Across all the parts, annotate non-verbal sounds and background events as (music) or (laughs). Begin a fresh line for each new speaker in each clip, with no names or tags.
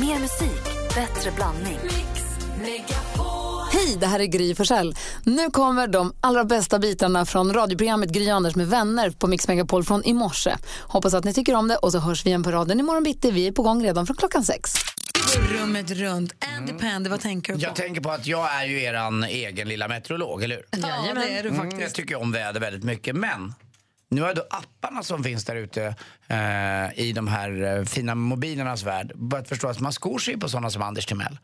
Mer musik, bättre blandning.
Hej, det här är Gry Forssell. Nu kommer de allra bästa bitarna från radioprogrammet Gry Anders med vänner på Mix Megapol från i morse. Hoppas att ni tycker om det och så hörs vi igen på raden imorgon bitti. Vi är på gång redan från klockan sex.
Rummet runt. Andy Pandy, vad tänker du på?
Jag tänker på att jag är ju eran egen lilla meteorolog, eller hur?
Ja, det är du
Mm,
faktiskt.
jag tycker om väder väldigt mycket, men nu har då apparna som finns där ute eh, i de här eh, fina mobilernas värld börjat förstå att man skor sig på sådana som Anders Timell.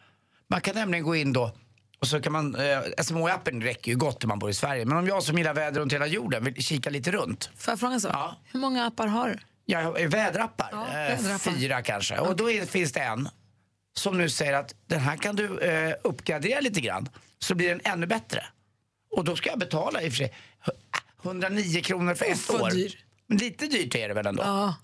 Man kan nämligen gå in då och så kan man, eh, SMHI-appen räcker ju gott om man bor i Sverige. Men om jag som gillar väder runt hela jorden vill kika lite runt.
Får jag fråga så?
Ja.
Hur många appar har du?
Jag har väderappar,
Ja,
eh,
väderappar.
fyra kanske. Och då är, finns det en som nu säger att den här kan du eh, uppgradera lite grann så blir den ännu bättre. Och då ska jag betala i och för sig 109 kronor för ett år.
dyr.
Men lite dyrt är det väl ändå?
Ja.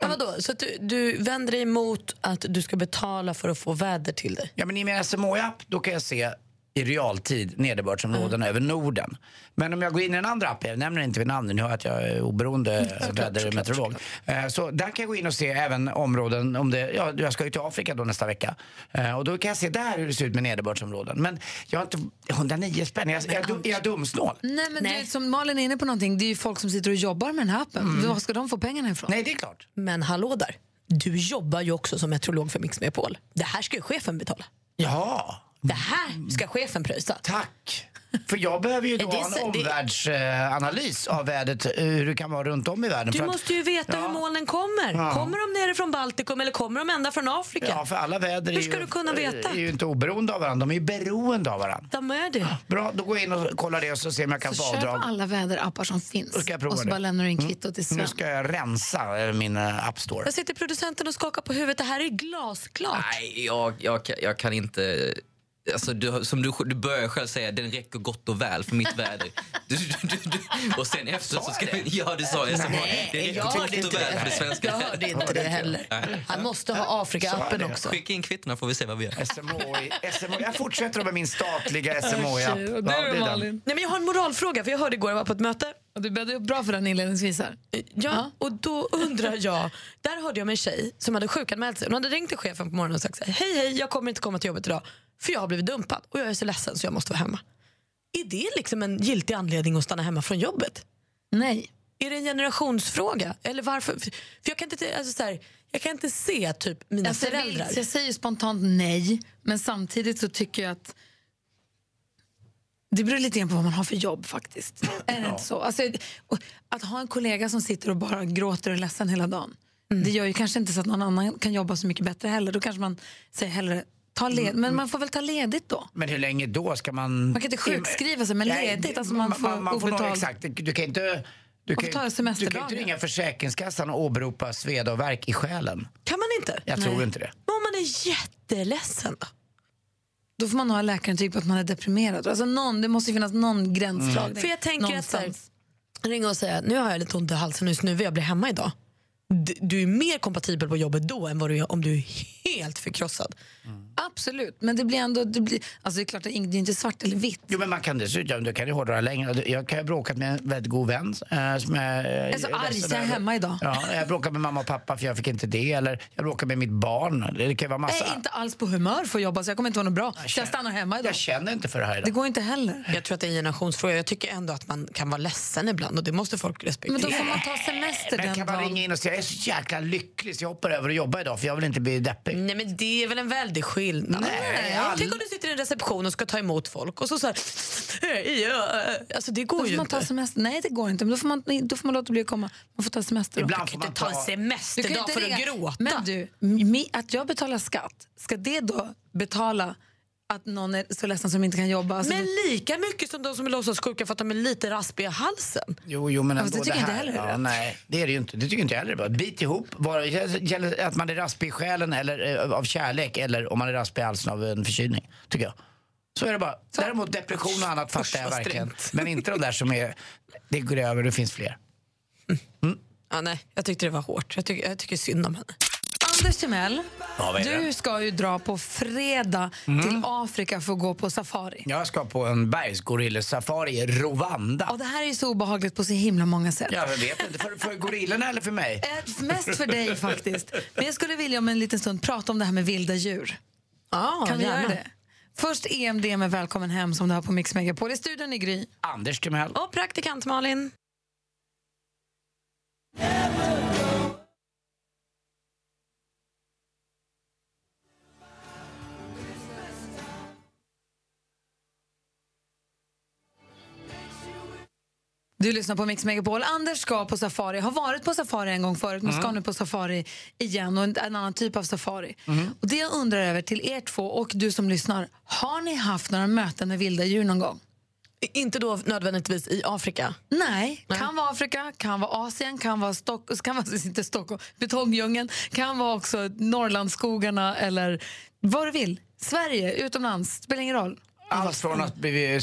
Men vadå, så du, du vänder dig emot att du ska betala för att få väder till dig?
Ja, men i min SMHI-app då kan jag se i realtid nederbördsområden över Norden. Men om jag går in i en andra app, jag nämner inte vid namn, ni hör att jag är oberoende vädermeteorolog. Eh, Så där kan jag gå in och se även områden, om det, ja, jag ska ju till Afrika då nästa vecka. Eh, Och då kan jag se där hur det ser ut med nederbördsområden. Men jag har inte, 109 spänn, är jag, jag, dum- är jag dumsnål?
Nej, men
Nej.
Du, som Malin är inne på någonting, det är ju folk som sitter och jobbar med den här appen. Var ska de få pengarna ifrån?
Nej, det är klart.
Men hallå där, du jobbar ju också som meteorolog för Mix Megapol. Det här ska ju chefen betala.
Ja,
Det här ska chefen pröjsa.
tack. För jag behöver ju då
det
ha en omvärldsanalys av vädret, eh, hur det kan vara runt om i världen.
Du
För att-
måste ju veta
Ja.
hur molnen kommer.
Ja.
Kommer de ner från Baltikum eller kommer de ända från Afrika?
Ja, för alla väder
Hur
är,
ska
ju,
du kunna veta?
är ju inte oberoende av varandra, de är ju beroende av varandra.
De är det.
Bra, då går jag in och kollar det och så ser om jag kan
Så
få
köp
avdrag.
alla väderappar som finns
ska jag prova
och så
det.
bara lämnar du in kvitto till Sven.
Nu ska jag rensa eh, min eh, App Store.
Jag sitter producenten och skakar på huvudet. Det här är glasklart.
Nej, jag, jag, jag kan inte... Alltså, du, som du, du börjar själv säga, den räcker gott och väl för mitt (laughs) väder. Du, du, du, du, och sen efter så ska Ja, det sa. Som,
Nej,
det räcker gott och väl
det.
för det svenska
Jag hörde inte det heller. Han måste ha Afrika-appen
det.
också.
Skicka in kvittona får vi se vad vi gör.
SMHI, SMHI. Jag fortsätter med min statliga SMHI-app. Ja,
du
det är den.
Malin?
Nej, men jag har en moralfråga, för jag hörde igår, jag var på ett möte.
Och du bäddade upp bra för den inledningsvis här.
Ja, och då undrar jag, där hörde jag om en tjej som hade sjukanmält sig. Hon hade ringt till chefen på morgonen och sagt så här, hej hej, jag kommer inte komma till jobbet idag för jag har blivit dumpad och jag är så ledsen så jag måste vara hemma. Är det liksom en giltig anledning att stanna hemma från jobbet?
Nej.
Är det en generationsfråga? Eller varför? För jag kan inte, alltså så här, jag kan inte se typ mina
Alltså, jag,
föräldrar.
vill, jag säger spontant nej, men samtidigt så tycker jag att det beror lite grann på vad man har för jobb faktiskt. Är inte så? Alltså, att ha en kollega som sitter och bara gråter och är ledsen hela dagen, det gör ju kanske inte så att någon annan kan jobba så mycket bättre heller. Då kanske man säger hellre ta led, men man får väl ta ledigt då.
Men hur länge då ska man...
Man kan inte sjukskriva sig, men
Nej,
ledigt, alltså man får
man får nog,
obetald-
Exakt, du, du kan inte... Du
får
kan,
ta
ju- du kan inte ringa Försäkringskassan och åberopa sveda och värk i själen.
Kan man inte?
Jag tror inte det.
Men om man är jätteledsen då?
Då får man ha läkarintyg på att man är deprimerad. Alltså någon, det måste ju finnas någon gränsdragning.
För jag tänker att här,
någonstans.
ringa och säga nu har jag lite ont i halsen nu vill jag bli hemma idag. D- Du är mer kompatibel på jobbet då än vad du är om du är helt förkrossad.
Absolut, men det blir ändå... Det, blir, alltså det är klart, det är inte- det är inte svart eller vitt.
Jo, men man kan dessutom, du kan ju hårdra längre. Jag kan ju ha bråkat med en väldigt god vän. Eh, som jag,
Jag är så arg så jag är hemma idag.
Ja, jag bråkade med mamma och pappa för jag fick inte det. Eller jag bråkade med mitt barn. Det kan vara massa.
Jag är inte alls på humör för att jobba så jag kommer inte vara något bra. Jag
känner-
stannar hemma idag.
Jag känner inte för det här
Det
idag.
går inte heller.
Jag tror att det är en generationsfråga. Jag tycker ändå att man kan vara ledsen ibland och det måste folk respektera.
Men då får man ta semester
Men
den
kan man
dagen.
ringa in och säga jag är så jäkla lycklig så jag hoppar över och jobbar idag för jag vill inte bli deppig.
Nej men det är väl en väldig skillnad.
Nej, all-
Tänk om du sitter i en reception och ska ta emot folk och så så här, "Hej, ja." Alltså det går
Då
ju
man
inte.
ta semester. Nej, det går inte. Men då får man, då får man låta bli att komma. Man får ta semester. då.
Ibland får man
inte ta en semesterdag för att gråta.
Men du, att jag betalar skatt, ska det då betala att någon är så ledsen som inte kan jobba? Alltså,
Men lika mycket som de som är låtsassjuka för att de är lite raspiga i halsen.
Jo, jo, men ändå
det tycker jag
här.
inte heller
ja. Nej, det är det ju inte. Det tycker inte jag heller är bra. Bit ihop. Var, gäller att man är raspig i själen eller eh, av kärlek eller om man är raspig i halsen av en förkylning, tycker jag. Så är det bara. Däremot depression och annat fattar jag verkligen. Men inte de där som är, det går över, det finns fler.
Ja, nej, jag tyckte det var hårt. Jag tycker, jag tycker synd om henne.
Anders Timell,
Ja,
du ska ju dra på fredag till Afrika för att gå på safari.
Jag ska på en bergsgorillesafari i Rwanda.
Och det här är ju så obehagligt på så himla många sätt.
Jag vet inte, för, för gorillorna eller för mig? (laughs)
Eh, Mest för dig faktiskt. Men jag skulle vilja om en liten stund prata om det här med vilda djur.
Ah,
Kan vi
gärna.
göra det? Först EMD med Välkommen hem som du har på Mix Megapol. I studion i Gry.
Anders Timell.
Och praktikant Malin.
Du lyssnar på Mix Megapol. Anders ska på safari, har varit på safari en gång förut men ska nu på safari igen och en, en annan typ av safari. Och det jag undrar över till er två och du som lyssnar, har ni haft några möten med vilda djur någon gång?
Inte då nödvändigtvis i Afrika.
Nej, kan vara Afrika, kan vara Asien, kan vara, Stock, kan vara (laughs) inte Stockholm, betongdjungeln, kan vara också Norrlandsskogarna eller vad du vill. Sverige, utomlands, spelar ingen roll.
Allt från att bli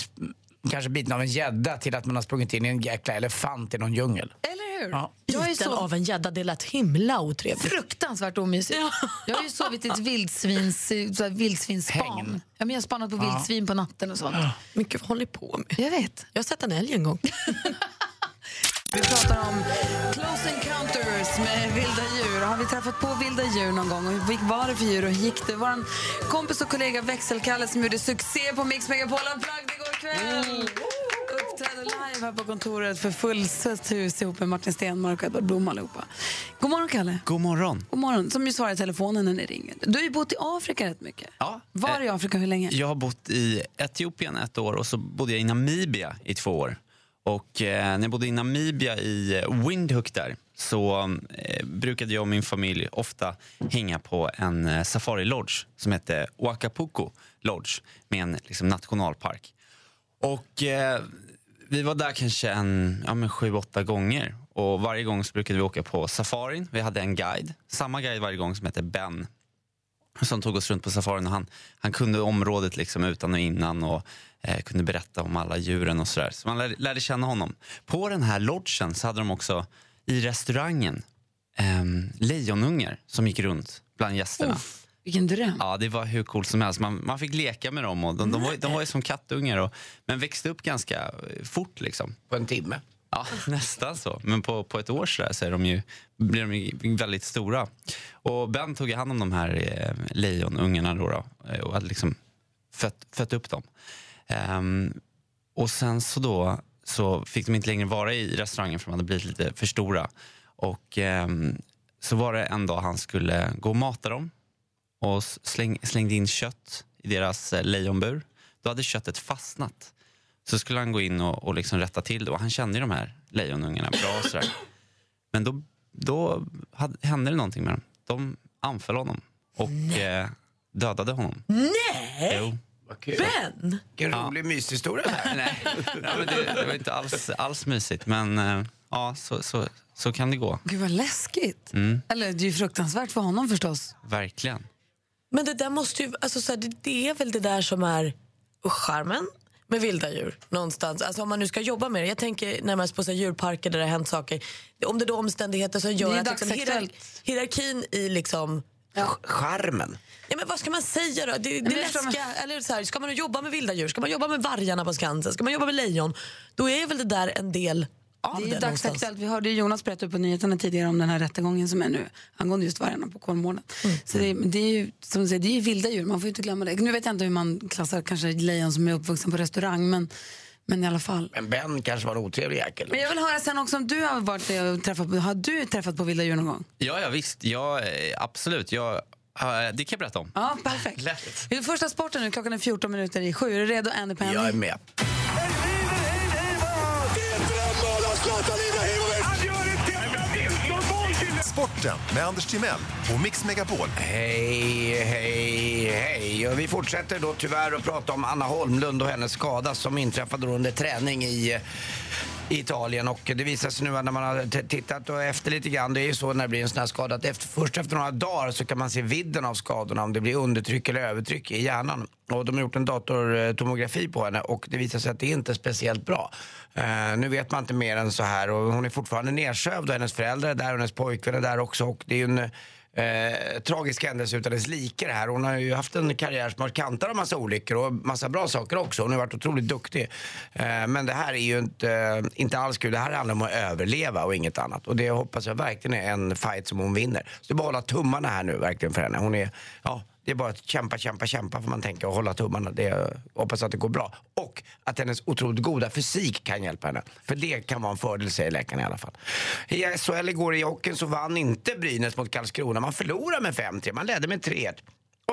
kanske biten av en gädda till att man har sprungit in i en jäkla elefant i någon djungel.
Eller hur?
Ja.
Jag är
Biten
så
av en gädda, det lät himla otrevligt.
fruktansvärt omysigt. Jag har ju sovit i ett vildsvins, så här vildsvinsspan. Ja, men jag har spannat på vildsvin på natten och sånt.
Mycket vad håller på med?
Jag vet.
Jag har sett en älg en gång. (laughs)
Vi pratar om Close Encounters med vilda djur. Har vi träffat på vilda djur någon gång? Och Vad var det för djur och hur gick det? Vår kompis och kollega Växelkalle som gjorde succé på Mix Megapol Unplugged igår kväll. Uppträdde live här på kontoret för fullsatt hus ihop med Martin Stenmark och Edvard Blom allihopa. God morgon Kalle.
God morgon.
God morgon. Som ju svarar i telefonen när ni ringer. Du har ju bott i Afrika rätt mycket.
Ja.
Var i Afrika hur länge?
Jag har bott i Etiopien ett år och så bodde jag i Namibia i två år. Och eh, när jag bodde i Namibia i eh, Windhoek där så eh, brukade jag och min familj ofta hänga på en eh, safari-lodge som hette Wakapuku Lodge med en liksom, nationalpark. Och eh, vi var där kanske en ja, men sju, åtta gånger. Och varje gång så brukade vi åka på safarin. Vi hade en guide, samma guide varje gång som hette Ben som tog oss runt på safarin. Och han, han kunde området liksom utan och innan och eh, kunde berätta om alla djuren och sådär. Så man lärde, lärde känna honom. På den här lodgen så hade de också i restaurangen eh, lejonungar som gick runt bland gästerna.
Vilken dröm.
Ja, det var hur coolt som helst. Man, man fick leka med dem. Och de, de, var, de var ju som kattungar, och, men växte upp ganska eh, fort. Liksom.
På en timme.
Ja, (laughs) nästan så. Men på, på ett år så, där så är de ju, blir de ju väldigt stora. Och Ben tog hand om de här eh, lejonungarna då, då eh, och hade liksom fött, fött upp dem. Ehm, och sen så då så fick de inte längre vara i restaurangen för de hade blivit lite för stora. Och ehm, så var det en dag han skulle gå och mata dem och släng, slängde in kött i deras eh, lejonbur. Då hade köttet fastnat. Så skulle han gå in och, och liksom rätta till det. Och han kände ju de här lejonungarna bra. Sådär. Men då, då hade, hände det någonting med dem. De anföll honom och eh, dödade honom.
Nej!
Jo.
Kul.
Ben!
Vilken rolig myshistoria det här. (laughs)
Nej, nej men det, det var inte alls, alls mysigt. Men eh, ja, så, så, så kan det gå.
Gud vad läskigt. Eller det är ju fruktansvärt för honom förstås.
Verkligen.
Men det där måste ju, alltså så här, det, det är väl det där som är charmen med vilda djur någonstans. Alltså om man nu ska jobba med det. Jag tänker närmast på så här, djurparker där det har hänt saker. Om det är då omständigheter som gör att liksom, hierarkin i liksom
Charmen.
Ja, men vad ska man säga då? Det, det läskiga, eller så här, ska man jobba med vilda djur, ska man jobba med vargarna på Skansen, ska man jobba med lejon, då är väl det där en del av
Det
det,
är
någonstans.
dagsaktuellt. Vi hörde Jonas berätta på nyheterna tidigare om den här rättegången som är nu angående just vargarna på Kolmården. Så det, det är ju som du säger, det är vilda djur, man får inte glömma det. Nu vet jag inte hur man klassar kanske lejon som är uppvuxen på restaurang, men, men i alla fall.
Men Ben kanske var en otrevlig jäkel.
Men jag vill höra sen också om du har varit där och träffat på, har du träffat på vilda djur någon gång?
Ja, ja visst. Ja, eh, absolut. Jag, eh, det kan jag berätta om.
Ja, perfekt. Vi är första sporten nu, klockan är 14 minuter i sju. Är du redo, Andy Penny?
Jag är med.
Sporten med Anders Timell och Mix Megapol.
Hej, hej, hej. Och vi fortsätter då tyvärr att prata om Anna Holmlund och hennes skada som inträffade under träning i i Italien och det visar sig nu när man har tittat och efter lite grann, det är ju så när det blir en sån här skada att efter, först efter några dagar så kan man se vidden av skadorna om det blir undertryck eller övertryck i hjärnan. Och de har gjort en datortomografi på henne och det visar sig att det inte är speciellt bra. Uh, nu vet man inte mer än så här och hon är fortfarande nedsövd och hennes föräldrar är där och hennes pojkvän är där också och det är ju en eh, tragisk händelse utan dess like det här. Hon har ju haft en karriär som har kantat av massa olyckor och massa bra saker också. Hon har varit otroligt duktig. Eh, men det här är ju inte, inte alls kul. Det här handlar om att överleva och inget annat. Och det hoppas jag verkligen är en fight som hon vinner. Så det är bara att hålla tummarna här nu verkligen för henne. Hon är, ja, det är bara att kämpa, kämpa, kämpa får man tänka och hålla tummarna. Det, är, hoppas att det går bra. Och att hennes otroligt goda fysik kan hjälpa henne. För det kan vara en fördel säger läkarna i alla fall. I SHL igår i hockeyn så vann inte Brynäs mot Karlskrona. Man förlorade med 5-3, man ledde med 3-1.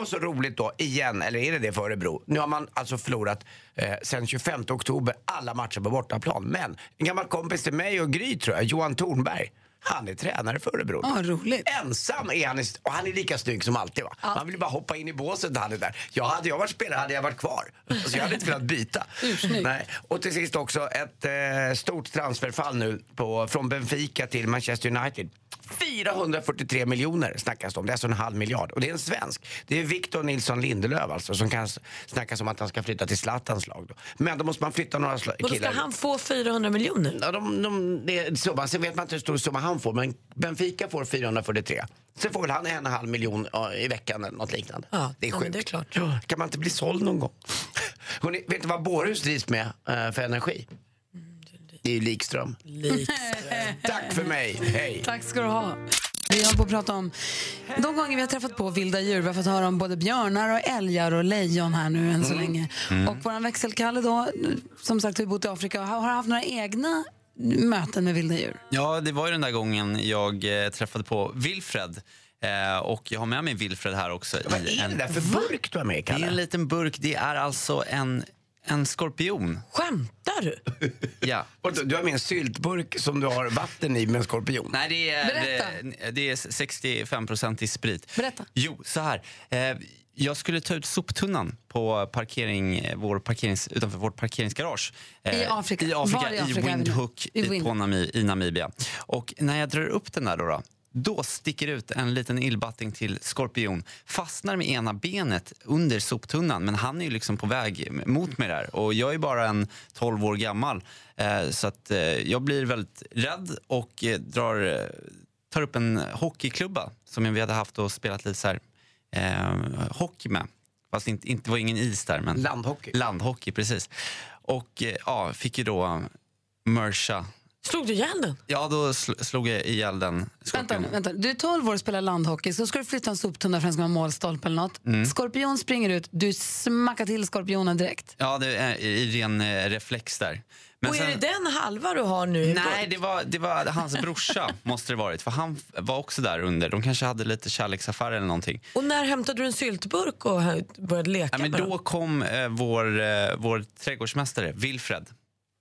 och så roligt då, igen, eller är det det för Örebro? Nu har man alltså förlorat eh, sen 25 oktober alla matcher på bortaplan. Men en gammal kompis till mig och Gry tror jag, Johan Tornberg, han är tränare för Örebro.
Ja, roligt.
Ensam är han, och han är lika snygg som alltid. Va? Man vill bara hoppa in i båset när han är där. Jag hade jag varit spelare hade jag varit kvar. Så jag hade inte velat byta. Nej. Och till sist också ett eh, stort transferfall nu på, från Benfica till Manchester United. 443 miljoner snackas det om. Det är alltså en halv miljard. Och det är en svensk. Det är Victor Nilsson Lindelöf alltså som kan snackas om att han ska flytta till Zlatans lag. Då. Men då måste man flytta några sla-
Och då ska
killar.
han få 400 miljoner?
Ja, de, de, det är summan. Sen vet man inte hur stor summa han får, men Benfica får 443. Sen får väl han en halv miljon i veckan eller något liknande.
Ja,
det är sjukt.
det är klart.
Kan man inte bli såld någon gång? (laughs) Hörrni, vet ni vad Bårhus drivs med eh, för energi? Det är ju likström. (laughs) Tack för mig, hej!
Tack ska du ha. Vi håller på att prata om de gånger vi har träffat på vilda djur. Vi har fått höra om både björnar och älgar och lejon här nu än så länge. Och vår växelkalle då, som sagt har bott i Afrika har haft några egna möten med vilda djur.
Ja, det var ju den där gången jag eh, träffade på Wilfred. Eh, och jag har med mig Wilfred här också.
Vad är det där för burk du har med,
Det är
Kalle?
en liten burk. Det är alltså en, en skorpion.
Skämtar du?
Ja. (laughs)
Du- har med en syltburk som du har vatten i med en skorpion.
Nej, det är,
Berätta.
det, det är 65% i sprit.
Berätta.
Jo, så här. Eh, jag skulle ta ut soptunnan på parkering, vår parkerings, utanför vårt parkeringsgarage. Eh,
I Afrika?
I Afrika,
i
i,
Afrika nu?
Windhoek
I
i,
Wind-
på i Namibia. Och när jag drar upp den där då, då då sticker ut en liten illbatting till skorpion. Fastnar med ena benet under soptunnan. Men han är ju liksom på väg mot mig där. Och jag är bara en 12 år gammal. Eh, så att eh, jag blir väldigt rädd och eh, drar, tar upp en hockeyklubba som vi hade haft och spelat lite så här, eh, hockey med. Fast inte, inte det var ingen is där. Men
Landhockey.
Landhockey, precis. Och ja, fick ju då Mersha.
Slog du ihjäl den?
Ja, då sl- slog jag ihjäl den
Vänta, vänta, du är 12 år och spelar landhockey, så ska du flytta en soptunna för att den ska vara målstolpe eller något.
Mm.
Skorpion springer ut, du smackar till skorpionen direkt.
Ja, det är i ren eh, reflex där. Men
och är
sen-
det den halva du har nu?
Nej, det var, det var hans brorsa (laughs) måste det varit. För han var också där under. De kanske hade lite kärleksaffär eller någonting.
Och när hämtade du en syltburk och började leka
Ja, men
med den?
då kom eh, vår, eh, vår trädgårdsmästare Wilfred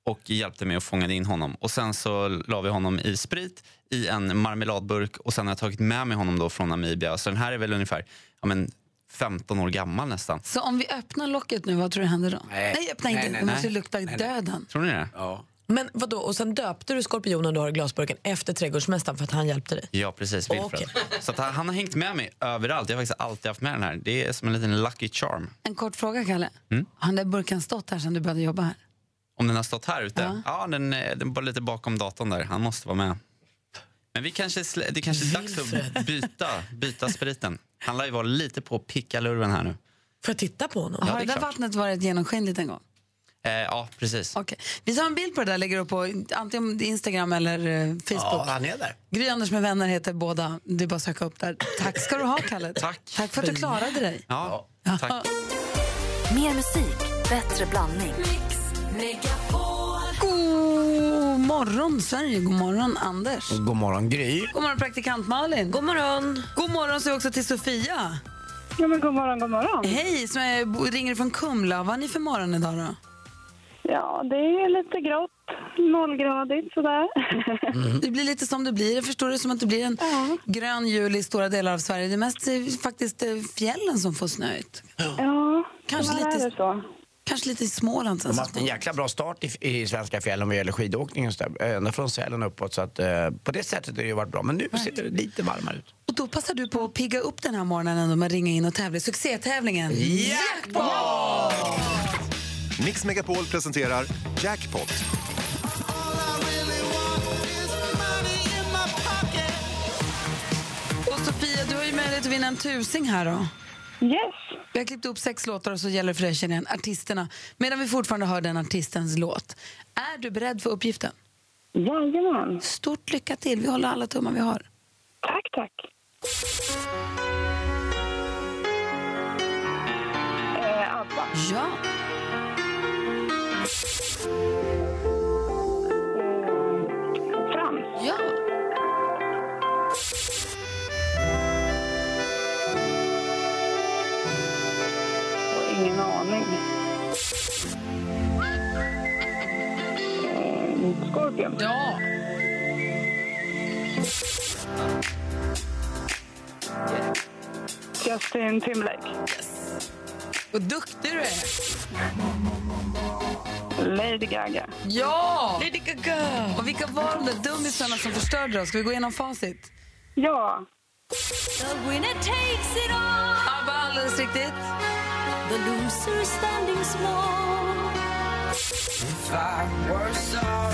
och hjälpte mig att fånga in honom. Och Sen så la vi honom i sprit i en marmeladburk och sen har jag tagit med mig honom då från Namibia. Så den här är väl ungefär ja, men 15 år gammal nästan.
Så om vi öppnar locket nu, vad tror du händer då?
Nej.
öppna inte.
Nej, nej,
det måste
nej.
lukta döden.
Tror ni det?
Ja.
Men vadå, och sen döpte du skorpionen du har i glasburken efter trädgårdsmästaren för att han hjälpte dig?
Ja, precis. Wilfred. Så att han, han har hängt med mig överallt. Jag har faktiskt alltid haft med den här. Det är som en liten lucky charm.
En kort fråga, Kalle.
Mm.
Har den där burken stått här sedan du började jobba här?
Om den har stått här ute?
Ja.
Ja, den, den var lite bakom datorn där. Han måste vara med. Men vi kanske, det kanske är dags att byta, byta spriten. Han lär ju vara lite på pickalurven här nu.
För att titta på honom?
Ja,
har
det
det
är
där vattnet varit genomskinligt en gång?
Eh, ja, precis.
Okej. Vi tar en bild på det där, lägger upp på antingen Instagram eller eh,
ja,
Facebook.
han är där.
Gry Anders med vänner heter båda. Det är bara att söka upp där. Tack ska du ha, Kalle. (laughs)
Tack.
Tack för att du klarade dig.
Ja, tack.
Mer musik, bättre blandning.
God morgon, Sverige. God morgon, Anders.
God morgon Gry.
God morgon, praktikant Malin.
God morgon!
God morgon så också till Sofia.
Ja, men god morgon, god morgon.
Hej, som är, ringer från Kumla. Vad har ni för morgon idag då?
Ja, det är lite grått, nollgradigt sådär.
Det blir lite som det blir. Jag förstår det som att det blir en
Ja.
grön jul i stora delar av Sverige. Det är mest eh, faktiskt eh, fjällen som får snö ut.
Ja,
Kanske lite-
är det så.
Kanske lite i Småland sen
De har haft en jäkla bra start i, i svenska fjällen vad gäller skidåkning och så där. Ända från Sälen uppåt. Så att, eh, på det sättet har det ju varit bra. Men nu ser det lite varmare ut.
Och då passar du på att pigga upp den här morgonen med att ringa in och tävla i succétävlingen
Jackpot!
Mix Megapol presenterar Jackpot.
Och Sofia, du har ju möjlighet att vinna en tusing här då.
Yes.
Vi har klippt upp sex låtar och så gäller det för dig att känna igen artisterna medan vi fortfarande hör den artistens låt. Är du beredd för uppgiften?
Jajamän.
Stort lycka till. Vi håller alla tummar vi har.
Tack, tack. Eh, Abba.
Ja. Ja.
Justin Timberlake.
Vad duktig du är.
Lady Gaga.
Ja!
Lady Gaga!
Och vilka var de där dummisarna som förstörde oss? Ska vi gå igenom facit?
Ja.
ABBA, alldeles riktigt.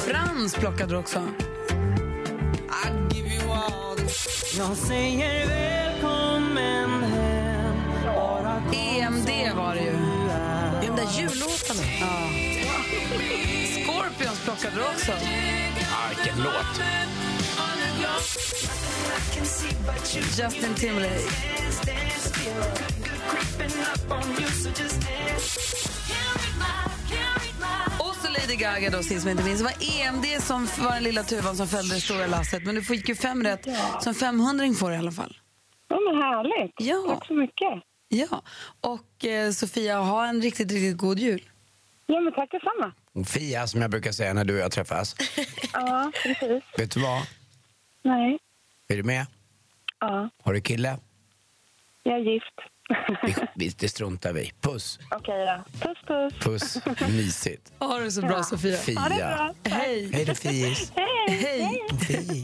Frans plockade du också. EMD var det ju.
De där jullåtarna.
Ja. Scorpions plockade du också.
Ah, vilken låt.
Justin Timberlake. Lady Gaga då, sist men inte minst. Det var EMD som var den lilla tuvan som följde det stora lasset. Men du fick ju fem rätt, så en 500 får du i alla fall.
Ja, men härligt.
Ja.
Tack så mycket.
Ja, och eh, Sofia, ha en riktigt, riktigt god jul.
Ja, men tack detsamma.
Fia, som jag brukar säga när du och jag träffas. (laughs)
Ja, precis.
Vet du vad?
Nej.
Är du med?
Ja.
Har du kille?
Jag är gift.
Vi, vi, det struntar vi Puss.
Okej då. Puss, puss.
Puss. Mysigt.
Ha det så bra, Sofia.
Fia.
Ha det bra.
Hej.
Hej då, Fiis.
Hej.
Hej.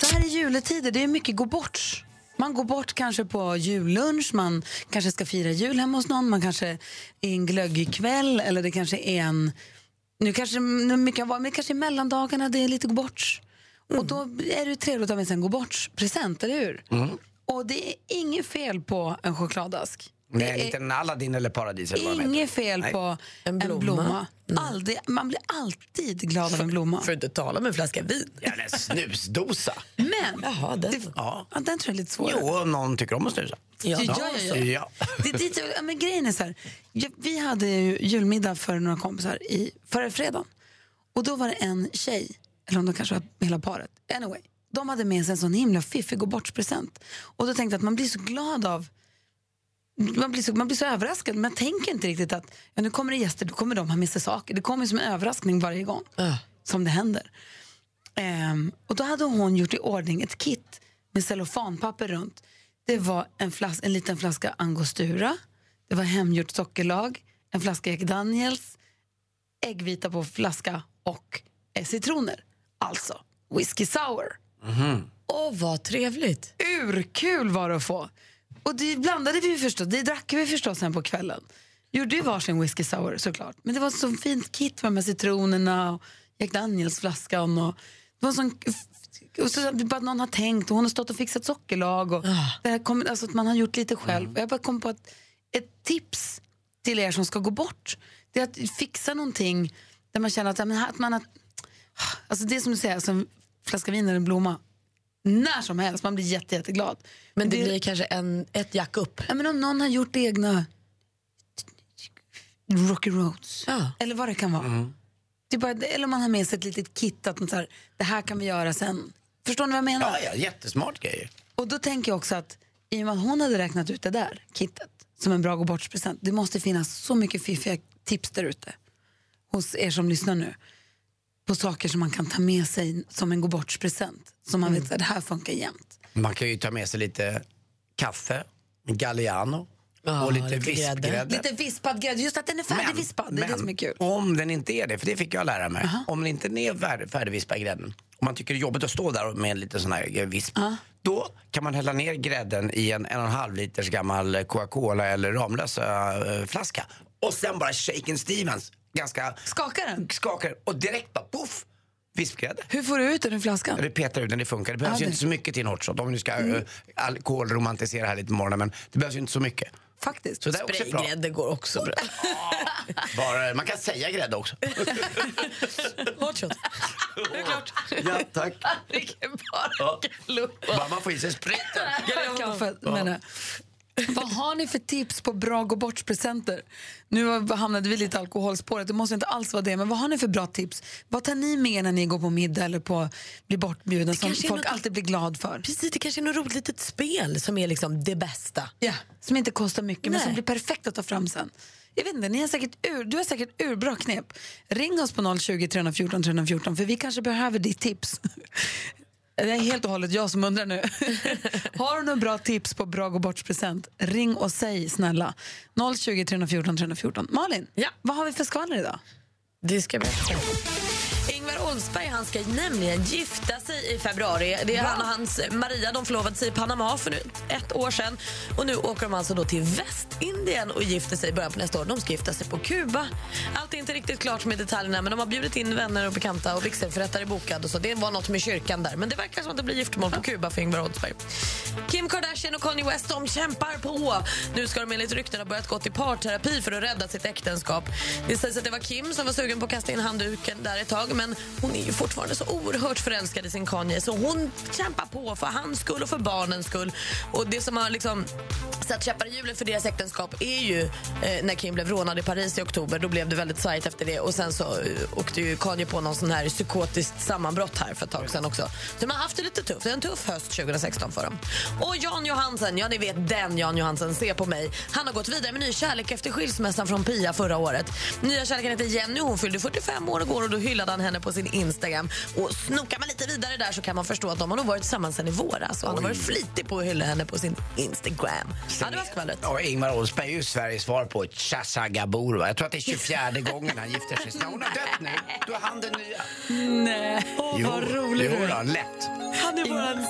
Så här i juletider, det är mycket gå bort. Man går bort kanske på jullunch, man kanske ska fira jul hemma hos någon, man kanske är en glöggig kväll eller det kanske är en... Nu kanske nu mycket men kanske i mellandagarna det är lite gå bort. Och då är det trevligt att ha med sig en gå bort-present, eller hur? Och det är inget fel på en chokladask.
Nej,
det
en liten Aladdin eller Paradis eller
inget fel
Nej.
på
En
en
blomma.
blomma. Aldrig, man blir alltid glad av en blomma.
För att inte tala om en flaska vin.
Ja, en snusdosa.
Men
Jaha, den.
det,
Ja.
ja, den tror jag är lite svårare.
Jo, om någon tycker om att snusa.
Ja.
Ja, ja, ja.
Ja.
Det, är dit jag- ja, men grejen är så här, vi hade ju julmiddag för några kompisar i förra fredagen. Och då var det en tjej, eller om det kanske var hela paret, anyway. De hade med sig en sån himla fiffig gå present Och då tänkte jag att man blir så glad av man blir, så, man blir så överraskad, men man tänker inte riktigt att ja, nu kommer det gäster, då kommer de ha med sig saker. Det kommer som en överraskning varje gång
Ja.
som det händer. Ehm, och då hade hon gjort i ordning ett kit med cellofanpapper runt. Det var en, flas- en liten flaska angostura, det var hemgjort sockerlag, en flaska Jack Daniels, äggvita på flaska och eh, citroner. Alltså whisky sour.
Åh, vad trevligt.
Urkul var det att få. Och det blandade vi förstås, det drack vi förstås sen på kvällen. Gjorde ju varsin whisky sour såklart. Men det var så fint kit med citronerna och Jack Daniels flaskan och det var sån och så bara att någon har tänkt och hon har stått och fixat sockerlag och det här kom, alltså att man har gjort lite själv. Och Jag bara kom på att ett tips till er som ska gå bort det är att fixa någonting där man känner att, ja, men att man har, alltså det är som du säger, som en flaska vin eller en blomma när som helst, man blir jätte, jätteglad.
Men det blir kanske en, ett jack upp.
Ja, men om någon har gjort egna Rocky Roads,
Ja.
eller vad det kan vara. Det är bara, eller om man har med sig ett litet kit, att man så här, det här kan vi göra sen. Förstår ni vad jag menar?
Ja, ja, jättesmart grejer.
Och då tänker jag också att i och med att hon hade räknat ut det där kittet som en bra gå present det måste finnas så mycket fiffiga tips där ute hos er som lyssnar nu på saker som man kan ta med sig som en gå present som man vet att det här funkar jämt.
Man kan ju ta med sig lite kaffe, Galliano och lite
lite grädde.
vispgrädde.
Lite vispad grädde, just att den är färdigvispad, det är det som är kul.
om den inte är det, för det fick jag lära mig. Om den inte är färdig, färdigvispad grädden, om man tycker det är jobbigt att stå där med en liten sån här visp, då kan man hälla ner grädden i en en och en halv liters gammal Coca-Cola eller Ramlösa eh, flaska och sen bara shaken Stevens, ganska
Skakar den?
skakar och direkt bara poff Vispgrädde.
Hur får du ut den ur flaskan?
Det petar ut den, det funkar. Det behövs
Ja,
ju
det-
inte så mycket till en hot shot. Om nu ska mm. alkoholromantisera här lite på morgonen. Men det behövs ju inte så mycket.
Faktiskt.
Så.
Spraygrädde går också bra. (laughs)
Bara, man kan säga grädde också. (laughs)
Hot shot.
Det är klart.
ja, tack. (laughs)
Vilken bara
Bara man får i sig spriten.
Menar jag. Vad har ni för tips på bra gå bort-presenter? Nu hamnade vi lite alkoholspåret, det måste inte alls vara det. Men vad har ni för bra tips? Vad tar ni med när ni går på middag eller på, blir bortbjudna som folk
något-
alltid blir glad för?
Precis, det kanske är något roligt litet spel som är liksom det bästa.
Ja, som inte kostar mycket men
Nej.
som blir perfekt att ta fram sen. Jag vet inte, ni har säkert ur, du har säkert urbra knep. Ring oss på 020 314 314 för vi kanske behöver ditt tips. Det är helt och hållet jag som undrar nu. (laughs) Har du några bra tips på bra gå present Ring och säg snälla. 020 314 314. Malin,
Ja.
vad har vi för skvaller idag?
Det ska bli Ingvar Oldsberg han ska nämligen gifta sig i februari. Det är han och hans Maria de förlovade sig i Panama för nu ett år sedan. Och nu åker de alltså då till Västindien och gifter sig i början på nästa år. De ska gifta sig på Kuba. Allt är inte riktigt klart med detaljerna men de har bjudit in vänner och bekanta och vigselförrättare är bokad och så. Det var något med kyrkan där. Men det verkar som att det blir giftermål på Kuba för Ingvar Oldsberg. Kim Kardashian och Kanye West de kämpar på. Nu ska de enligt rykten ha börjat gå i parterapi för att rädda sitt äktenskap. Det sägs att det var Kim som var sugen på att kasta in handduken där ett tag men hon är ju fortfarande så oerhört förälskad i sin Kanye så hon kämpar på för hans skull och för barnens skull. Och det som har liksom satt käppar i hjulet för deras äktenskap är ju eh, när Kim blev rånad i Paris i oktober. Då blev det väldigt sajt efter det och sen så uh, åkte ju Kanye på någon sån här psykotiskt sammanbrott här för ett tag sedan också. Så de har haft det lite tufft. Det är en tuff höst 2016 för dem. Och Jan Johansen, ja ni vet den Jan Johansen, se på mig. Han har gått vidare med ny kärlek efter skilsmässan från Pia förra året. Nya kärleken heter Jenny hon fyllde 45 år igår och då hyllade han henne på sin Instagram. Och snokar man lite vidare där så kan man förstå att de har nog varit tillsammans sen i våras och han har varit flitig på att hylla henne på sin Instagram. Ja, det var skvallret.
Ja, Ingmar Oldsberg är ju Sveriges svar på Chasagabor. va? Jag tror att det är 24 (laughs) gången han gifter sig. När hon har dött nu, då är han den nya.
Nej, Åh, vad rolig
jo,
du är.
lätt.
Han är våran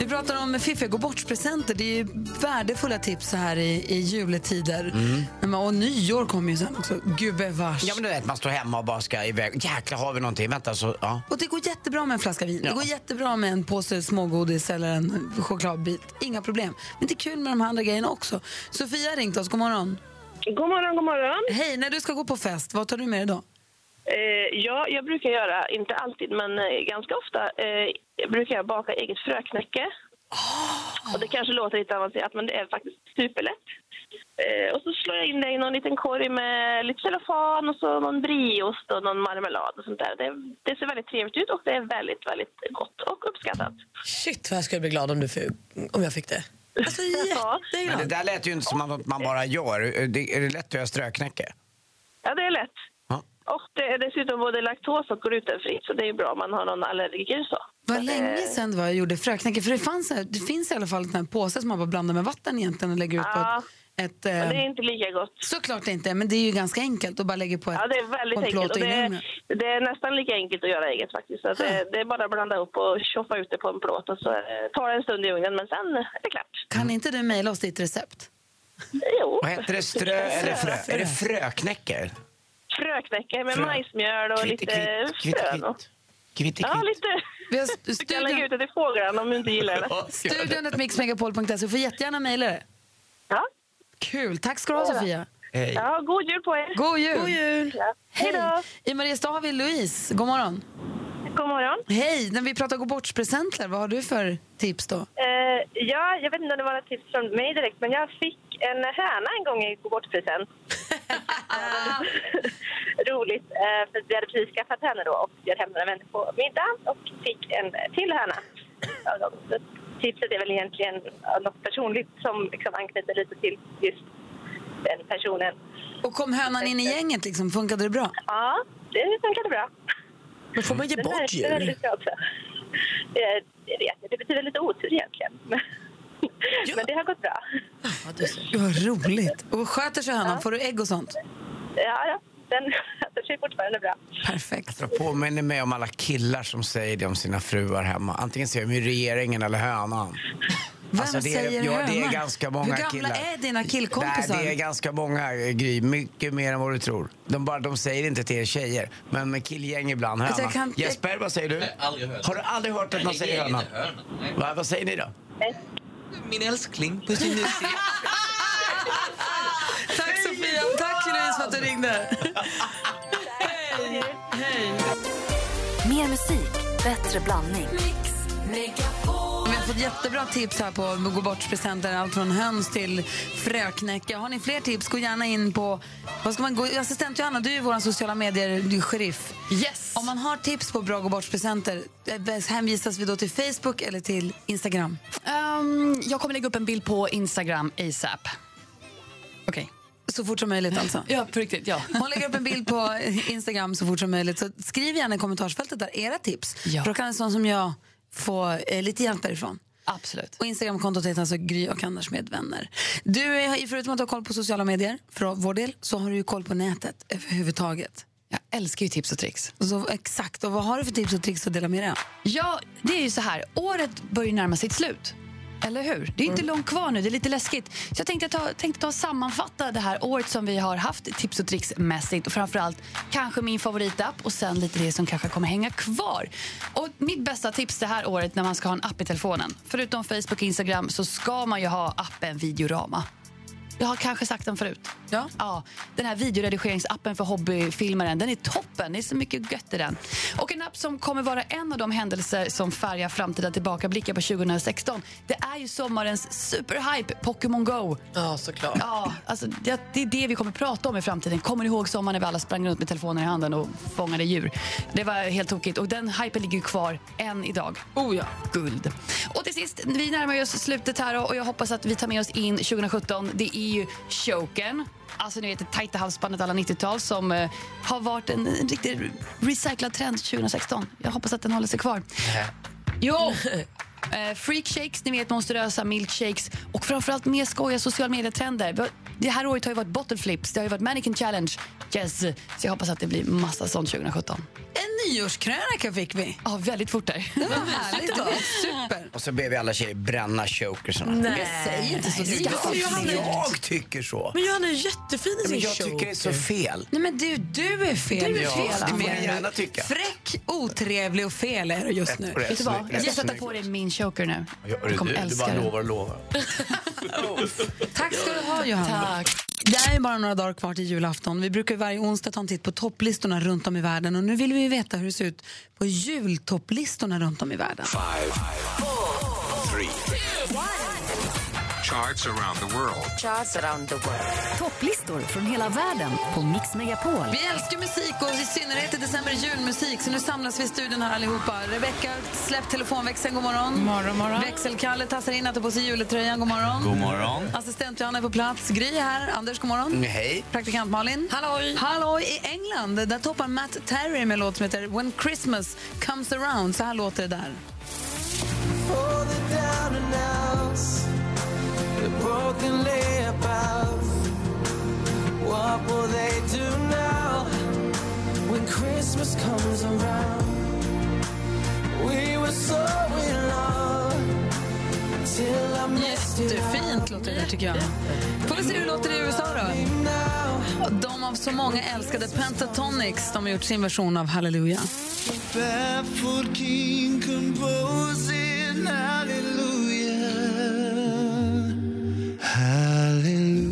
Vi pratar om fiffiga gå bort-presenter. Det är ju värdefulla tips så här i, i juletider. Men, och nyår kommer ju sen också. Gubevars.
Ja, men du vet, man står hemma och bara ska iväg. Jäklar, har vi någonting? Vänta, så... Ja.
Och det går jättebra med en flaska vin. Det
Ja.
går jättebra med en påse smågodis eller en chokladbit. Inga problem. Men det är kul med de här andra grejerna också. Sofia har ringt oss. God morgon.
God morgon, god morgon.
Hej, när du ska gå på fest, vad tar du med dig då?
Eh, ja, jag brukar göra, inte alltid, men eh, ganska ofta, eh, brukar jag baka eget fröknäcke. Och det kanske låter lite avancerat, men det är faktiskt superlätt. Eh, och så slår jag in det i någon liten korg med lite cellofan och så någon brieost och någon marmelad och sånt där. Det, det ser väldigt trevligt ut och det är väldigt, väldigt gott och uppskattat.
Shit vad jag skulle bli glad om, du fick, om jag fick det. Alltså (laughs)
Ja.
Men det
jätteglad.
där lät ju inte som att man bara gör. Det, är det lätt att göra ströknäcke?
Ja, det är lätt.
Ja.
Och det är dessutom både laktos och glutenfritt, så det är bra om man har någon allergiker. Så.
Vad länge
eh,
sedan det var jag gjorde fröknäcke. För det, fanns, här- det finns i alla fall en påse som man bara blandar med vatten egentligen och lägger ut
Ja,
på ett... ett
Men det är
eh,
inte lika gott.
såklart inte, men det är ju ganska enkelt att bara lägga på ett
Ja, det är väldigt
på en plåt
enkelt. Och det, är, det är nästan lika enkelt att göra eget faktiskt. Så att det, det är bara att blanda upp och tjoffa ut det på en plåt och så eh, tar det en stund i ugnen men sen är det klart.
Kan inte du mejla oss ditt recept?
Jo.
Vad heter det? Strö eller frö? Är det fröknäcke?
Fröknäcke med
Frö.
majsmjöl och
Kvitt,
lite
kvitt,
frön. och-
kvitt, kvitt,
Ja, lite.
Vi har (laughs)
Du kan lägga ut det till fåglarna om du inte gillar det. (laughs) (laughs)
Studion mixmegapol.se. Du får jättegärna mejla det.
Ja.
Kul. Tack ska du ha, Sofia.
Hej.
ja, god jul på er.
God jul.
God jul.
Ja. Hej då.
I Mariestad har vi Louise. God morgon.
God morgon.
Hej. När vi pratar gå bort-presenter, vad har du för tips då?
Eh, ja, jag vet inte om det var ett tips från mig direkt, men jag fick en höna en gång i gå bort-present. Roligt, eh, för vi hade precis skaffat henne då och bjöd hem några vänner på middag och fick en till höna. Tipset är väl egentligen något personligt som liksom anknyter lite till just den personen.
Och kom hönan in i gänget? Liksom? Funkade det bra?
Ja, det funkade bra.
Men får man ge bort djur?
Det, det det betyder lite otur egentligen. Men, men det har gått bra.
Gud, vad roligt. Och sköter sig hönan?
Ja.
Får du ägg och sånt?
Ja, ja. Den sköter sig fortfarande bra.
Perfekt.
Jag påminner mig om alla killar som säger det om sina fruar hemma. Antingen säger de regeringen eller hönan. (laughs)
Vem
Alltså, det är,
säger
ja, det är
hönan?
ganska många
Hur gamla
killar.
är dina killkompisar?
Nej, det är ganska många, Gry. Mycket mer än vad du tror. De, bara, de säger inte till er tjejer, men med killgäng ibland.
Alltså, jag kan-
Jesper, vad säger du?
Nej, aldrig hört.
Har du aldrig hört att man säger
det är
höna?
inte höna. Nej.
Va, vad säger ni då?
Min älskling, i musi. (laughs)
Tack Sofia, tack Louise för att du ringde. Hej. Hej.
Mer musik, bättre blandning.
Har fått jättebra tips här på gå bort-presenter. Allt från höns till fröknäcke. Har ni fler tips, gå gärna in på... Vad ska man gå, assistent Johanna, du är vår sociala medier-sheriff.
Yes.
Om man har tips på bra gå bort-presenter, eh, hänvisas vi då till Facebook eller till Instagram?
Ehm, jag kommer lägga upp en bild på Instagram ASAP. Okej.
Så fort som möjligt alltså. (laughs)
Ja, på riktigt. Ja.
Hon lägger upp en bild på Instagram så fort som möjligt. Så skriv gärna i kommentarsfältet där era tips.
Ja.
För då kan en sån som jag få eh, lite hjälp därifrån.
Absolut.
Och Instagramkontot heter alltså Gry och Anders med vänner. Du, är, förutom att du har koll på sociala medier, för vår del, så har du ju koll på nätet överhuvudtaget.
Jag älskar ju tips och tricks.
Så, exakt, och vad har du för tips och tricks att dela med dig av?
Ja, det är ju så här. Året börjar närma sig ett slut. Eller hur? Det är inte långt kvar nu, det är lite läskigt. Så jag tänkte ta, tänkte ta sammanfatta det här året som vi har haft tips och tricks mässigt och framförallt kanske min favoritapp och sen lite det som kanske kommer hänga kvar. Och mitt bästa tips det här året när man ska ha en app i telefonen, förutom Facebook och Instagram så ska man ju ha appen Videorama. Jag har kanske sagt den förut.
Ja.
Ja, den här videoredigeringsappen för hobbyfilmaren, den är toppen. Det är så mycket gött i den. Och en app som kommer vara en av de händelser som färgar framtida tillbakablickar på 2016. Det är ju sommarens superhype, Pokémon Go.
Ja, såklart.
Ja, alltså det, det är det vi kommer prata om i framtiden. Kommer ni ihåg sommaren när vi alla sprang runt med telefoner i handen och fångade djur? Det var helt tokigt och den hypen ligger kvar än idag.
Oh ja.
Guld. Och till sist, vi närmar oss slutet här och jag hoppas att vi tar med oss in 2017. Det är ju Chokern. Alltså ni vet det tajta halsbandet alla 90-tal som eh, har varit en, en riktig recyclad trend 2016. Jag hoppas att den håller sig kvar. Jo! Eh, freakshakes, ni vet monsterösa milkshakes och framförallt mer skojiga social medietrender. Det här året har ju varit bottle flips, det har ju varit mannequin challenge. Yes. Så jag hoppas att det blir massa sånt 2017.
En nyårskrönika fick vi.
Ja, väldigt fort där.
Det var härligt. Det var super.
Och så ber vi alla tjejer bränna chokersarna.
Nej.
Säg inte så.
Nej,
Det är
det är ju
Jag tycker så.
Men Johanna är jättefin i
Men
sin
jag tycker det är så fel.
Nej men du, du är fel.
Du är
Ja,
fel,
det
det får
du.
gärna tycka.
Fräck, otrevlig och fel är du just nu.
Rätt
Vet du vad? Jag ska sätta på dig min choker nu.
Ja,
Du kommer
du, du bara lovar och lovar. (laughs) (laughs)
Tack ska du ha Johanna.
Tack.
Det är bara några dagar kvar till julafton. Vi brukar varje onsdag ta en titt på topplistorna runt om i världen. Och nu vill vi veta hur det ser ut på jultopplistorna runt om i världen.
Charts around the world.
Topplistor från hela världen på Mix Megapol.
Vi älskar musik och i synnerhet i december julmusik. Så nu samlas vi i studion här allihopa. Rebecca, släpp telefonväxeln. God morgon.
Morgon, morgon.
Växelkalle tassar in, tar på sig juletröjan. God morgon.
God morgon.
Assistent Johanna är på plats. Gry är här. Anders, god morgon.
Mm, Hej.
Praktikant Malin.
Halloj.
Halloj i England. Där toppar Matt Terry med en låt som heter When Christmas comes around. Så här låter det där. Jättefint låter det tycker jag. Får vi se hur det låter i USA då? De av så många älskade Pentatonix de har gjort sin version av Halleluja.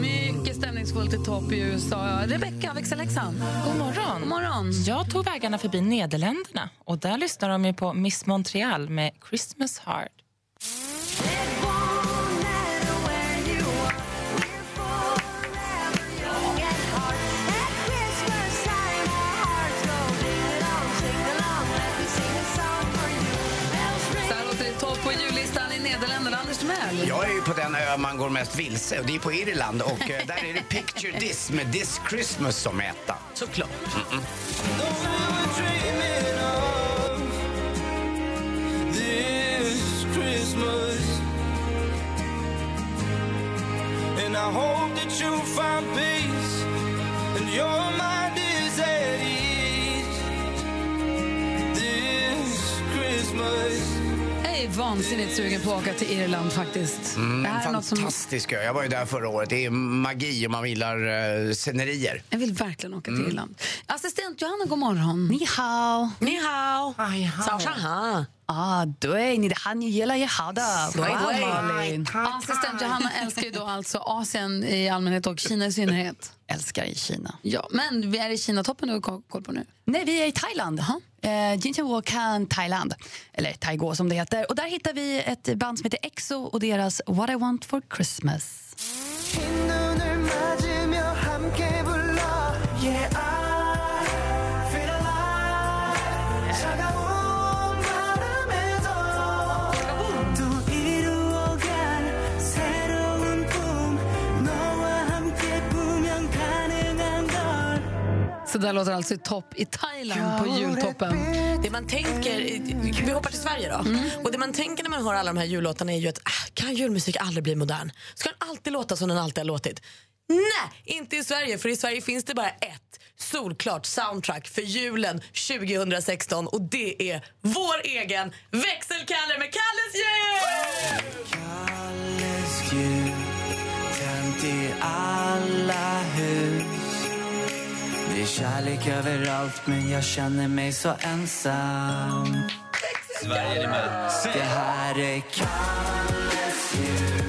Mycket stämningsfullt i topp i USA. Rebecca, växelläxan.
God morgon.
God morgon.
Jag tog vägarna förbi Nederländerna och där lyssnar de ju på Miss Montreal med Christmas Heart.
På
den ö man går mest vilse och det är på Irland och eh, där är det Picture This med This Christmas som är etta.
Såklart.
I hope that you'll find peace and your mind is at ease this Christmas
är vansinnigt sugen på att åka till Irland faktiskt.
Mm,
det här är något som...
fantastisk ö. Jag var ju där förra året. Det är magi om man gillar eh, scenerier.
Jag vill verkligen åka till
mm.
Irland. Assistent Johanna, god morgon.
Ni hao.
Ni hao. Ai, hao.
Ah, du, ni det
han gillar
jag hade.
Assistent Johanna älskar ju då alltså Asien i allmänhet och Kina i synnerhet.
Älskar i Kina.
Ja, men vi är i Kina-toppen du har koll på nu?
Nej, vi är i Thailand. Ha? Eh, Jincheng Thailand, eller Taigo som det heter. Och där hittar vi ett band som heter EXO och deras What I want for Christmas.
Så där låter alltså i topp i Thailand på jultoppen.
Det man tänker, vi hoppar till Sverige då. Och det man tänker när man hör alla de här jullåtarna är ju att ah, kan julmusik aldrig bli modern? Ska den alltid låta som den alltid har låtit? Nej, inte i Sverige. För i Sverige finns det bara ett solklart soundtrack för julen 2016 och det är vår egen växelkalle med Kalles jul!
Kalles jul tänt i alla hus är kärlek överallt men jag känner mig så ensam
Sverige är med.
Det här är Kalles jul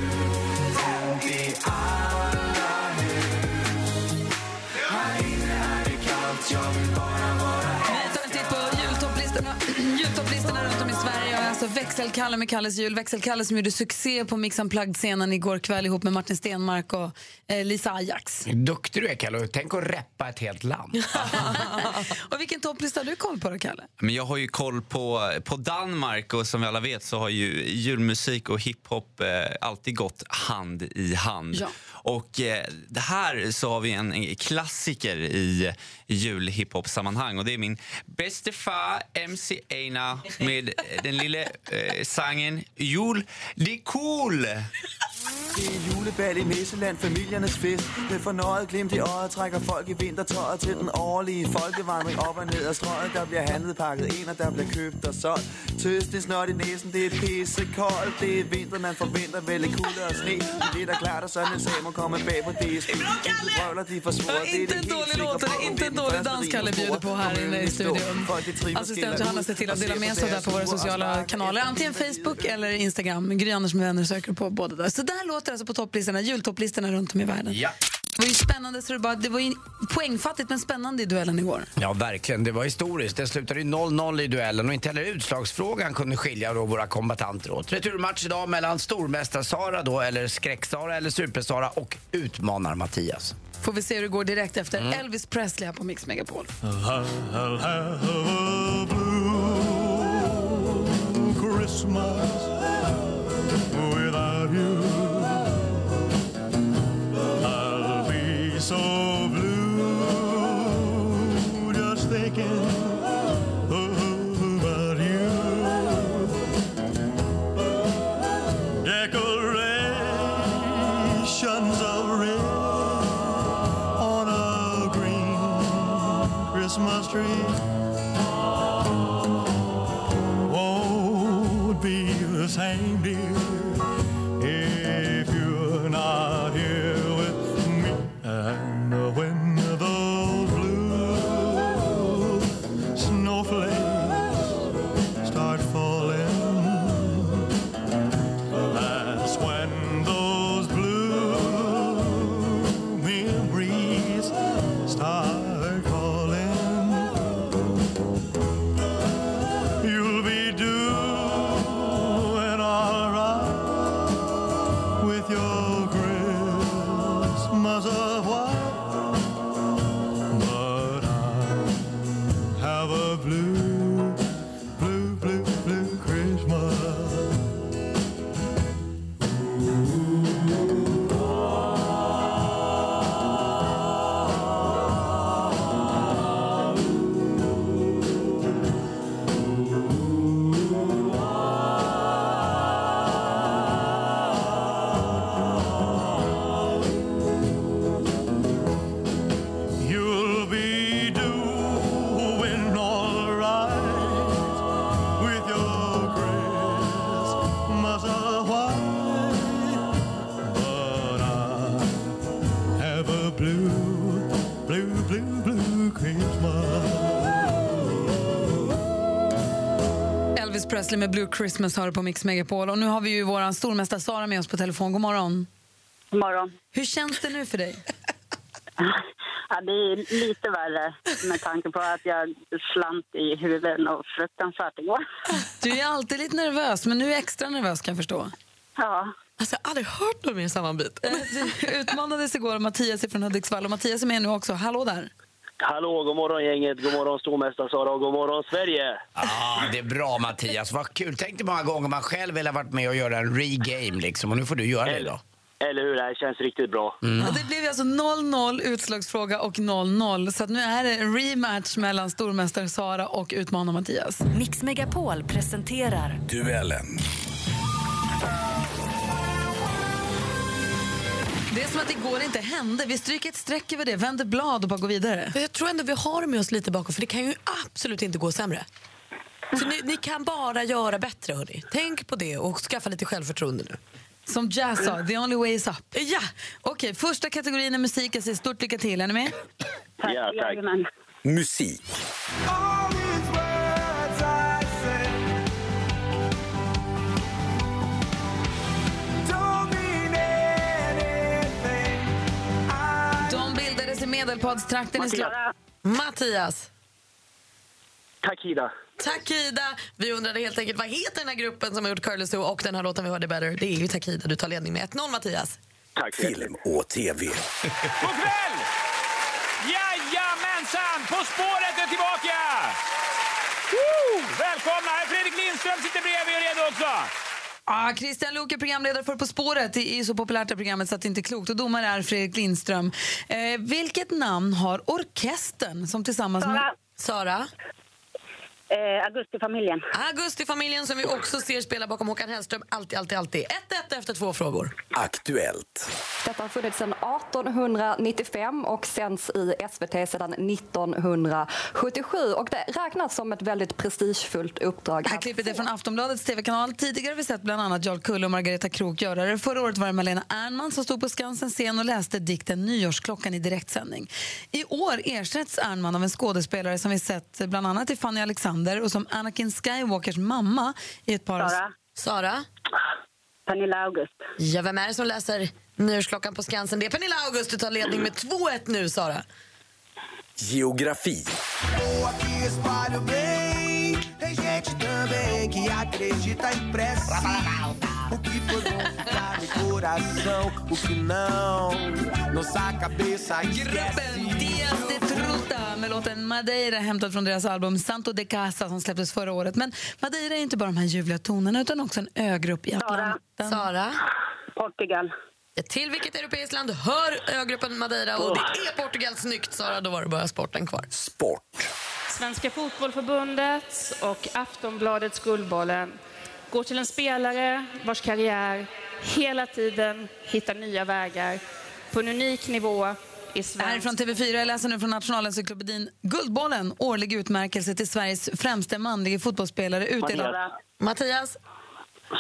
jultopplistorna runt om i Sverige. Och alltså Växelkalle med Kalles jul. Växelkalle som gjorde succé på Mix Unplugged-scenen igår kväll ihop med Martin Stenmark och eh, Lisa Ajax.
Duktig du är, Kalle. Tänk att reppa ett helt land. (laughs)
och vilken topplista har du koll på då, Kalle?
Men jag har ju koll på, på Danmark och som vi alla vet så har ju julmusik och hiphop eh, alltid gått hand i hand.
Ja.
Och eh, det här så har vi en, en klassiker i julhiphop-sammanhang. och det är min bäste far MC Einar med eh, den lilla eh, sangen Jul, det är cool!
Det er julebal i Nisseland, familjernes fest. Med fornøjet glimt i øjet trækker folk i vintertøjet Til den årlige folkevandring op og ned ad strøget. Der bliver handlet pakket ind, og der bliver købt og solgt. Tøst, det er snot i næsen, det er pissekoldt. Det er vinter, man forventer vel lidt kulde og sne. Men det er da klart, at sådan en sag må komme bag på DSB De brøvler, de får svoret, det er
Inte en dålig låt, inte en dålig dans Kalle bjuder på här inne i studion. Assistent Johanna ser till att dela med sig där på våra sociala kanaler. Antingen Facebook eller Instagram. Gry Anders med vänner söker på båda där. Så där låter det alltså på topplistorna, jultopplistorna runt om i världen.
Ja.
Det var ju spännande, så det, bara, det var ju poängfattigt men spännande i duellen igår.
Ja, verkligen. Det var historiskt. Det slutade ju 0-0 i duellen och inte heller utslagsfrågan kunde skilja då våra kombatanter åt. Returmatch idag mellan stormästar-Sara då, eller skräck-Sara eller super-Sara och utmanar-Mattias.
Får vi se hur det går direkt efter
Mm.
Elvis Presley här på Mix Megapol.
I'll have a blue Christmas so blue just thinking about you. Decorations of red on a green Christmas tree
Presley med Blue Christmas hör på Mix Megapol. Och nu har vi ju vår stormästare Sara med oss på telefon. God morgon.
God morgon.
Hur känns det nu för dig? (laughs)
Ja, det är lite värre med tanke på att jag slant i huvudet och fruktansvärt igår. (laughs)
Du är alltid lite nervös, men nu är extra nervös kan jag förstå.
Ja.
Alltså, jag har aldrig hört någon mer sammanbit.
Eh, Du utmanades igår av Mattias från Hudiksvall och Mattias är med nu också. Hallå där.
Hallå, god morgon gänget, god morgon stormästare Sara och god morgon Sverige!
Ja, det är bra Mattias. Vad kul. Tänk dig många gånger man själv vill ha varit med och göra en regame liksom. Och nu får du göra det då.
Eller hur, det här känns riktigt bra.
Och det blev alltså 0-0 utslagsfråga och 0-0. Så att nu är det en rematch mellan stormästare Sara och utmanar Mattias.
Mix Megapol presenterar
Duellen.
Det är som att igår inte hände. Vi stryker ett streck över det, vänder blad och bara går vidare.
Jag tror ändå vi har med oss lite bakom, för det kan ju absolut inte gå sämre. Så ni, ni kan bara göra bättre, hörni. Tänk på det och skaffa lite självförtroende nu.
Som Jazz sa, the only way is up. Ja! Okej, första kategorin är musik. Jag säger stort lycka till. Är ni med?
Tack,
Ja, tack.
Musik.
I Medelpadstrakten i slutet...
Mattias.
Takida.
Takida. Vi undrade helt enkelt vad heter den här gruppen som har gjort Curly Sue och den här låten vi hörde Better. Det är ju Takida. Du tar ledning med 1-0 Mattias.
Tack
Film och TV.
God kväll! Jajamensan! På spåret är tillbaka! Woo! Välkomna! Fredrik Lindström sitter bredvid och redo också.
Ah, Christian Luuk är programledare för På spåret. Det är så populärt det programmet så att det inte är klokt. Och domare är Fredrik Lindström. Eh, vilket namn har orkestern som tillsammans med...
Sara. Eh, Augustifamiljen.
Augustifamiljen som vi också ser spela bakom Håkan Hellström. Alltid, alltid, alltid. 1-1 efter två frågor.
Aktuellt.
Detta har funnits sedan 1895 och sänds i SVT sedan 1977. Och det räknas som ett väldigt prestigefullt uppdrag.
Det här klippet är från Aftonbladets tv-kanal. Tidigare har vi sett bland annat Jarl Kulle och Margareta Krook göra det. Förra året var det Malena Ernman som stod på Skansens scen och läste dikten Nyårsklockan i direktsändning. I år ersätts Ernman av en skådespelare som vi sett bland annat i Fanny Alexander och som Anakin Skywalkers mamma i ett par...
Sara.
Sara.
Pernilla August.
Ja, vem är det som läser Nyårsklockan på Skansen? Det är Pernilla August. Du tar ledning med 2-1 nu, Sara.
Geografi.
O que foi bom ficar no coração, o que não, nossa cabeça
Gruppen Dias de Truta med låten Madeira hämtad från deras album Santo de Casa som släpptes förra året. Men Madeira är inte bara de här ljuvliga tonerna utan också en ögrupp i Atlanten.
Sara.
Portugal.
Till vilket europeiskt land hör ögruppen Madeira? Och det är Portugal. Snyggt, Sara. Då var det bara sporten kvar.
Sport.
Svenska fotbollförbundet och Aftonbladets Guldbollen går till en spelare vars karriär hela tiden hittar nya vägar på en unik nivå i
Det här är från TV4. Jag läser nu från Nationalencyklopedin. Guldbollen, årlig utmärkelse till Sveriges främste manliga fotbollsspelare utdelad.
Mattias.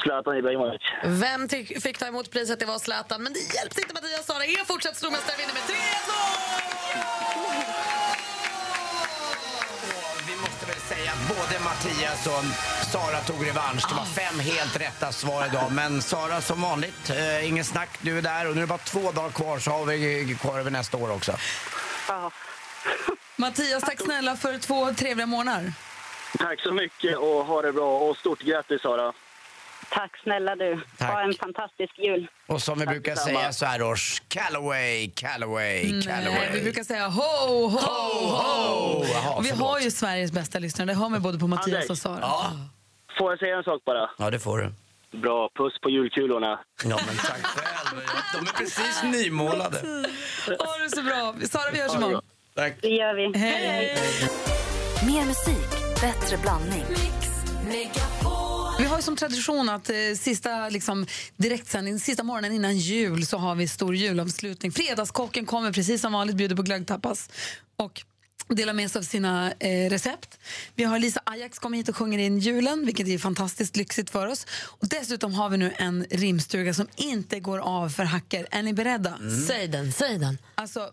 Zlatan Ibrahimovic.
Vem fick ta emot priset? Det var Zlatan. Men det hjälpte inte Mattias. Sara är fortsatt stormästare vinner med 3-2!
Både Mattias och Sara tog revansch. Det var fem helt rätta svar idag. Men Sara, som vanligt, eh, ingen snack. Du är där och nu är det bara två dagar kvar så har vi kvar över nästa år också.
Mattias, tack snälla för två trevliga månader.
Tack så mycket och ha det bra. Och stort grattis Sara.
Tack snälla du.
Tack.
Ha en fantastisk jul.
Och som vi brukar
detsamma.
säga så här års, Callaway, Callaway, Callaway.
Nej, vi brukar säga ho, ho, ho.
Jaha,
och vi
förlåt.
har ju Sveriges bästa lyssnare. Det har vi både på Mattias
Anders.
och Sara.
Ja.
Får jag säga en sak bara?
ja, det får du.
Bra, puss på julkulorna.
Ja, men tack själv. De är precis nymålade.
Ha det så bra. Sara, vi hörs imorgon.
Tack.
Det gör vi.
Hej!
Mer musik, bättre blandning.
Vi har ju som tradition att eh, sista liksom, direktsändning, sista morgonen innan jul så har vi stor julavslutning. Fredagskocken kommer precis som vanligt, bjuder på glöggtapas och delar med sig av sina eh, recept. Vi har Lisa Ajax kommer hit och sjunger in julen, vilket är fantastiskt lyxigt för oss. Och dessutom har vi nu en rimstuga som inte går av för hacker. Är ni beredda?
Säg den, säg den.
Alltså,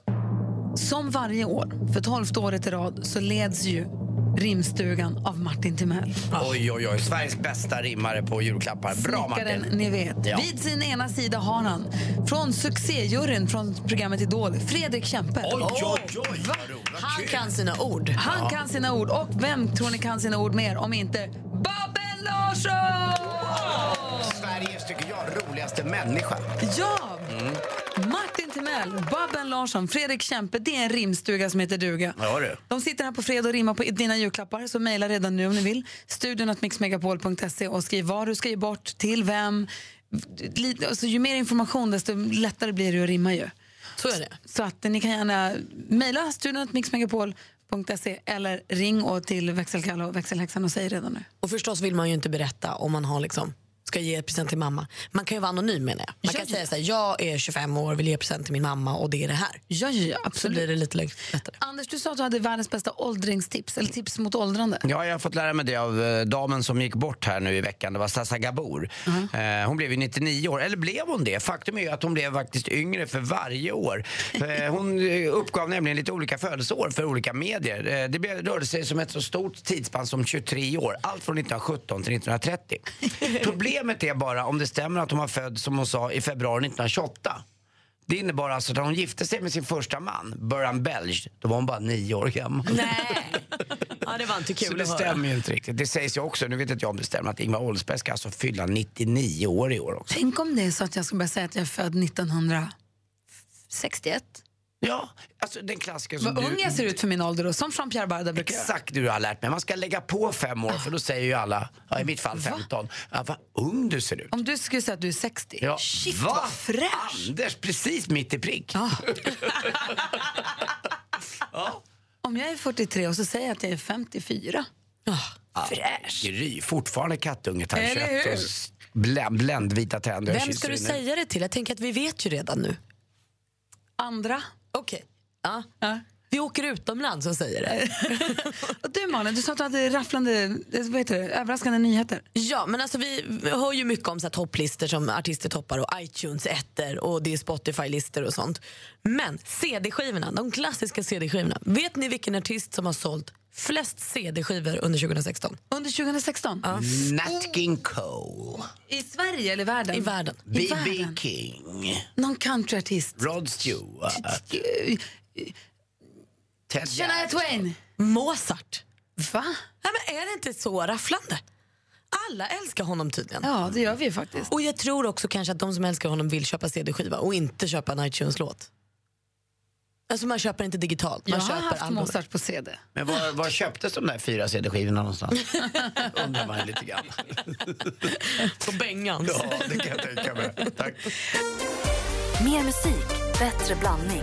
som varje år, för tolfte året i rad, så leds ju Rimstugan av Martin Timell.
Oj, oj, oj. Sveriges bästa rimmare på julklappar. Bra
Snickaren
Martin.
ni vet.
Ja.
Vid sin ena sida har han från succéjuryn från programmet Idol, Fredrik Kempe.
Oj, oj, oj.
Va?
Han kan sina ord.
Han kan sina ord. Och vem tror ni kan sina ord mer om inte Babben Larsson?
Sveriges, tycker jag, roligaste människa.
Ja!
Mm.
Martin Timell, Babben Larsson, Fredrik Kempe. Det är en rimstuga som heter duga.
Ja, du.
De sitter här på fredag och rimmar på dina julklappar, så mejla redan nu om ni vill. Studion att mixmegapol.se och skriv vad du ska ge bort, till vem. Alltså, ju mer information desto lättare blir det att rimma ju.
Så är det.
Så att ni kan gärna mejla studion att eller ring och till växelkalle och växelhäxan och säg redan nu.
Och förstås vill man ju inte berätta om man har liksom ska ge present till mamma. Man kan ju vara anonym menar jag. Man
Ja,
kan
ja.
säga så här, jag är 25 år, vill ge present till min mamma och det är det här.
Ja, ja, ja
Så
absolut.
blir det lite lättare.
Anders, du sa att du hade världens bästa åldringstips, eller tips mot åldrande.
Ja, jag har fått lära mig det av eh, damen som gick bort här nu i veckan. Det var Sassa Gabor. Eh, hon blev ju 99 år, eller blev hon det? Faktum är ju att hon blev faktiskt yngre för varje år. (laughs) Eh, hon eh, uppgav nämligen lite olika födelseår för olika medier. Eh, det rörde sig som ett så stort tidsspann som 23 år. Allt från 1917 till 1930. (laughs) Problemet är bara om det stämmer att hon var född, som hon sa, i februari 1928. Det innebar alltså att när hon gifte sig med sin första man, Burhan Belge, då var hon bara nio år gammal.
Ja, det var inte kul
Så det stämmer ju inte riktigt. Det sägs ju också, nu vet inte jag om det stämmer, att Ingvar Oldsberg ska alltså fylla 99 år i år också.
Tänk om det är så att jag ska börja säga att jag är född 1961.
Ja, alltså den klassiker som
Vad
du...
ung jag ser ut för min ålder då, som Jean-Pierre Barda brukar.
Exakt det du har lärt mig. Man ska lägga på fem år för då säger ju alla, ja, i mitt fall 15, ja, vad ung du ser ut.
Om du skulle säga att du är 60.
Ja.
Shit
Va?
vad fräsch!
Anders, precis mitt i prick. (laughs)
Om jag är 43 och så säger jag att jag är 54.
Fräsch! Gry, fortfarande kattunge, tar
Eller hur?
kött och bländvita tänder.
Vem ska du säga det till? Jag tänker att vi vet ju redan nu.
Andra.
Okej. Ja. Vi åker utomlands och säger det.
Och (laughs) du Malin, du sa att du hade rafflande, vad heter det, överraskande nyheter.
Ja, men alltså vi hör ju mycket om så här topplistor som artister toppar och iTunes ettor och det är Spotify-listor och sånt. Men CD-skivorna, de klassiska CD-skivorna. Vet ni vilken artist som har sålt flest CD-skivor under 2016?
Under 2016?
Ja.
Nat King Cole.
I Sverige eller i världen?
I världen.
B.B. King.
Någon countryartist.
Rod Stewart. Ted
Shania Twain.
Mozart.
Va?
Nej, men är det inte så rafflande? Alla älskar honom tydligen.
Ja, det gör vi faktiskt.
Och jag tror också kanske att de som älskar honom vill köpa CD-skiva och inte köpa en iTunes-låt. Alltså man köper inte digitalt, man
Jag har
köper
haft
albumet.
Mozart på CD.
Men var, var köptes de där fyra CD-skivorna någonstans? (laughs) Undrar man lite grann.
På Bengans.
Ja, det kan jag tänka mig. Tack.
Mer musik, bättre blandning.